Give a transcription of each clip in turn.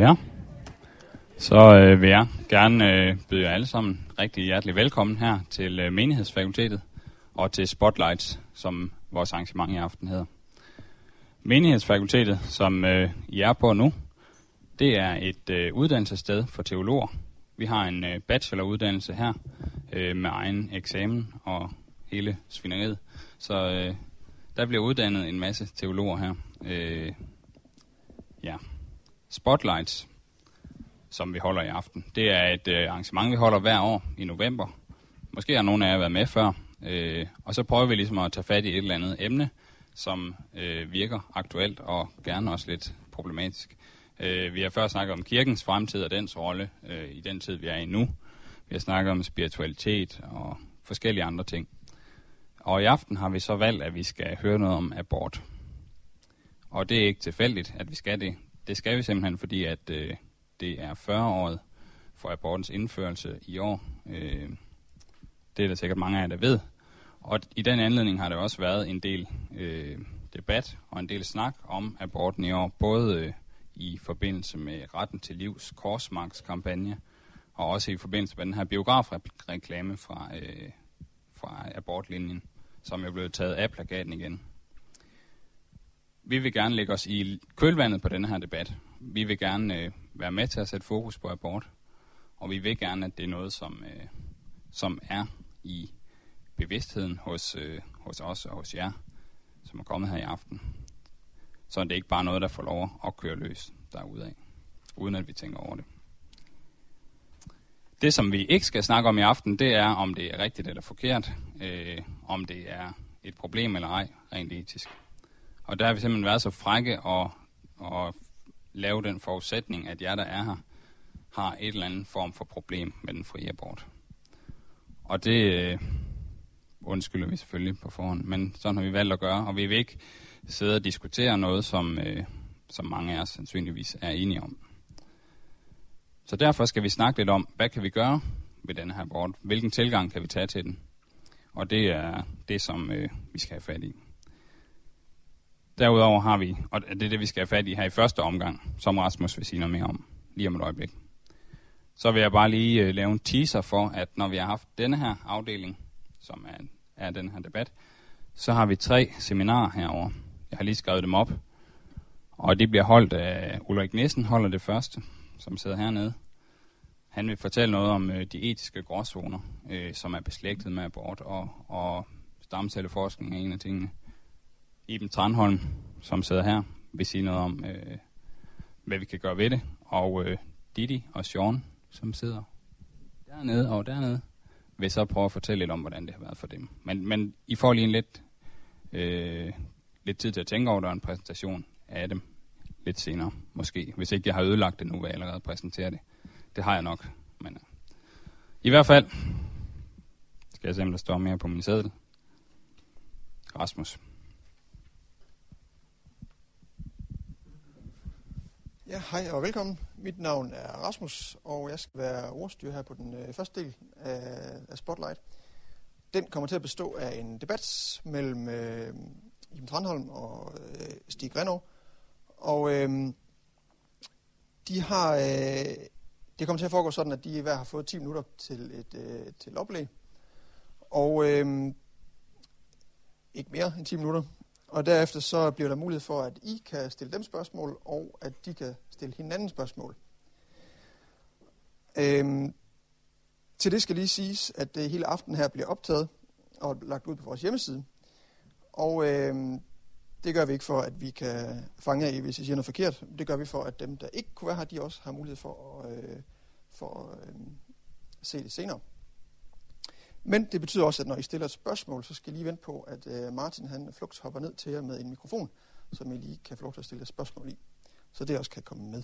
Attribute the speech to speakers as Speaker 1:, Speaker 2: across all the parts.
Speaker 1: Ja. Så øh, vil jeg gerne øh, byde jer alle sammen rigtig hjertelig velkommen her til øh, Menighedsfakultetet og til Spotlights, som vores arrangement i aften hedder. Menighedsfakultetet, som øh, I er på nu, det er et øh, uddannelsessted for teologer. Vi har en øh, bacheloruddannelse her øh, med egen eksamen og hele svineriet. Så øh, der bliver uddannet en masse teologer her. Øh, ja. Spotlights, som vi holder i aften, det er et øh, arrangement, vi holder hver år i november. Måske har nogle af jer været med før. Øh, og så prøver vi ligesom at tage fat i et eller andet emne, som øh, virker aktuelt og gerne også lidt problematisk. Øh, vi har før snakket om kirkens fremtid og dens rolle øh, i den tid, vi er i nu. Vi har snakket om spiritualitet og forskellige andre ting. Og i aften har vi så valgt, at vi skal høre noget om abort. Og det er ikke tilfældigt, at vi skal det. Det skal vi simpelthen, fordi at øh, det er 40-året for abortens indførelse i år. Øh, det er der sikkert mange af jer, der ved. Og i den anledning har der også været en del øh, debat og en del snak om aborten i år, både øh, i forbindelse med Retten til Livs korsmarkskampagne, og også i forbindelse med den her biografreklame fra, øh, fra abortlinjen, som er blevet taget af plakaten igen. Vi vil gerne lægge os i kølvandet på denne her debat. Vi vil gerne øh, være med til at sætte fokus på abort, og vi vil gerne, at det er noget, som, øh, som er i bevidstheden hos, øh, hos os og hos jer, som er kommet her i aften. Så det er ikke bare noget, der får lov at køre løs derudad, uden at vi tænker over det. Det, som vi ikke skal snakke om i aften, det er, om det er rigtigt eller forkert, øh, om det er et problem eller ej, rent etisk. Og der har vi simpelthen været så frække og, og lave den forudsætning, at jer, der er her, har et eller andet form for problem med den frie abort. Og det øh, undskylder vi selvfølgelig på forhånd, men sådan har vi valgt at gøre, og vi vil ikke sidde og diskutere noget, som, øh, som mange af os sandsynligvis er enige om. Så derfor skal vi snakke lidt om, hvad kan vi gøre ved denne her abort? Hvilken tilgang kan vi tage til den? Og det er det, som øh, vi skal have fat i. Derudover har vi, og det er det, vi skal have fat i her i første omgang, som Rasmus vil sige noget mere om, lige om et øjeblik. Så vil jeg bare lige øh, lave en teaser for, at når vi har haft denne her afdeling, som er, er den her debat, så har vi tre seminarer herover. Jeg har lige skrevet dem op, og det bliver holdt af Ulrik Nissen, holder det første, som sidder hernede. Han vil fortælle noget om øh, de etiske gråzoner, øh, som er beslægtet med abort, og, og stamcelleforskning er en af tingene. Iben Tranholm, som sidder her, vil sige noget om, øh, hvad vi kan gøre ved det. Og øh, Didi og Sean, som sidder dernede og dernede, vil så prøve at fortælle lidt om, hvordan det har været for dem. Men, men I får lige en lidt, øh, lidt tid til at tænke over, der en præsentation af dem lidt senere, måske. Hvis ikke jeg har ødelagt det nu, vil jeg allerede præsentere det. Det har jeg nok. Men øh, i hvert fald skal jeg se, om der står mere på min sædel. Rasmus.
Speaker 2: Ja, hej og velkommen. Mit navn er Rasmus, og jeg skal være ordstyr her på den øh, første del af, af Spotlight. Den kommer til at bestå af en debat mellem øh, Jim Tranholm og øh, Stig Grenov. Og øh, de har, øh, det kommer til at foregå sådan, at de hver har fået 10 minutter til et øh, til oplæg. Og øh, ikke mere end 10 minutter. Og derefter så bliver der mulighed for, at I kan stille dem spørgsmål, og at de kan stille hinanden spørgsmål. Øhm, til det skal lige siges, at det hele aften her bliver optaget og lagt ud på vores hjemmeside. Og øhm, det gør vi ikke for, at vi kan fange af, hvis I siger noget forkert. Det gør vi for, at dem, der ikke kunne være her, de også har mulighed for at, øh, for at øh, se det senere. Men det betyder også, at når I stiller et spørgsmål, så skal I lige vente på, at øh, Martin han øh, flugt hopper ned til jer med en mikrofon, som I lige kan få lov til at stille et spørgsmål i. Så det også kan komme med.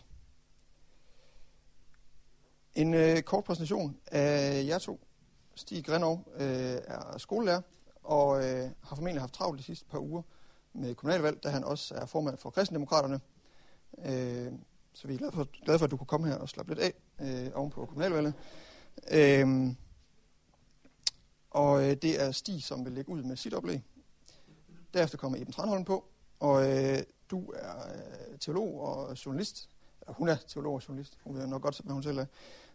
Speaker 2: En øh, kort præsentation af jer to. Stig Grenov øh, er skolelærer og øh, har formentlig haft travlt de sidste par uger med kommunalvalg, da han også er formand for Kristendemokraterne. Øh, så vi er glade for, glade for, at du kunne komme her og slappe lidt af øh, ovenpå kommunalvalget. Øh, og øh, det er Stig, som vil lægge ud med sit oplæg. Derefter kommer Eben Tranholm på, og øh, du er øh, teolog og journalist, hun er teolog og journalist, hun ved nok godt, hvad hun selv er,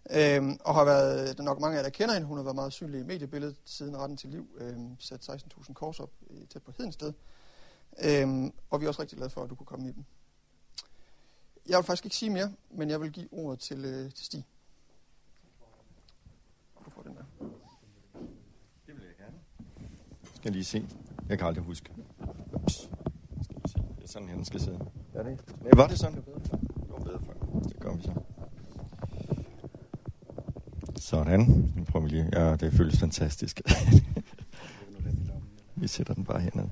Speaker 2: øhm, og har været, der er nok mange af jer, der kender hende, hun har været meget synlig i mediebilledet siden retten til liv, øhm, sat 16.000 kors op i, tæt på Hedensted, øhm, og vi er også rigtig glade for, at du kunne komme i den. Jeg vil faktisk ikke sige mere, men jeg vil give ordet til, øh, til Stig. Du får den der.
Speaker 3: Det vil jeg gerne. Skal lige se. Jeg kan aldrig huske. Ups. Skal lige se. Det er sådan, her, den skal sidde. Er det? Nej, var det sådan, bedre? Det var bedre før. Det gør vi så. Sådan. Nu prøver vi lige. Ja, det føles fantastisk. vi sætter den bare hernede.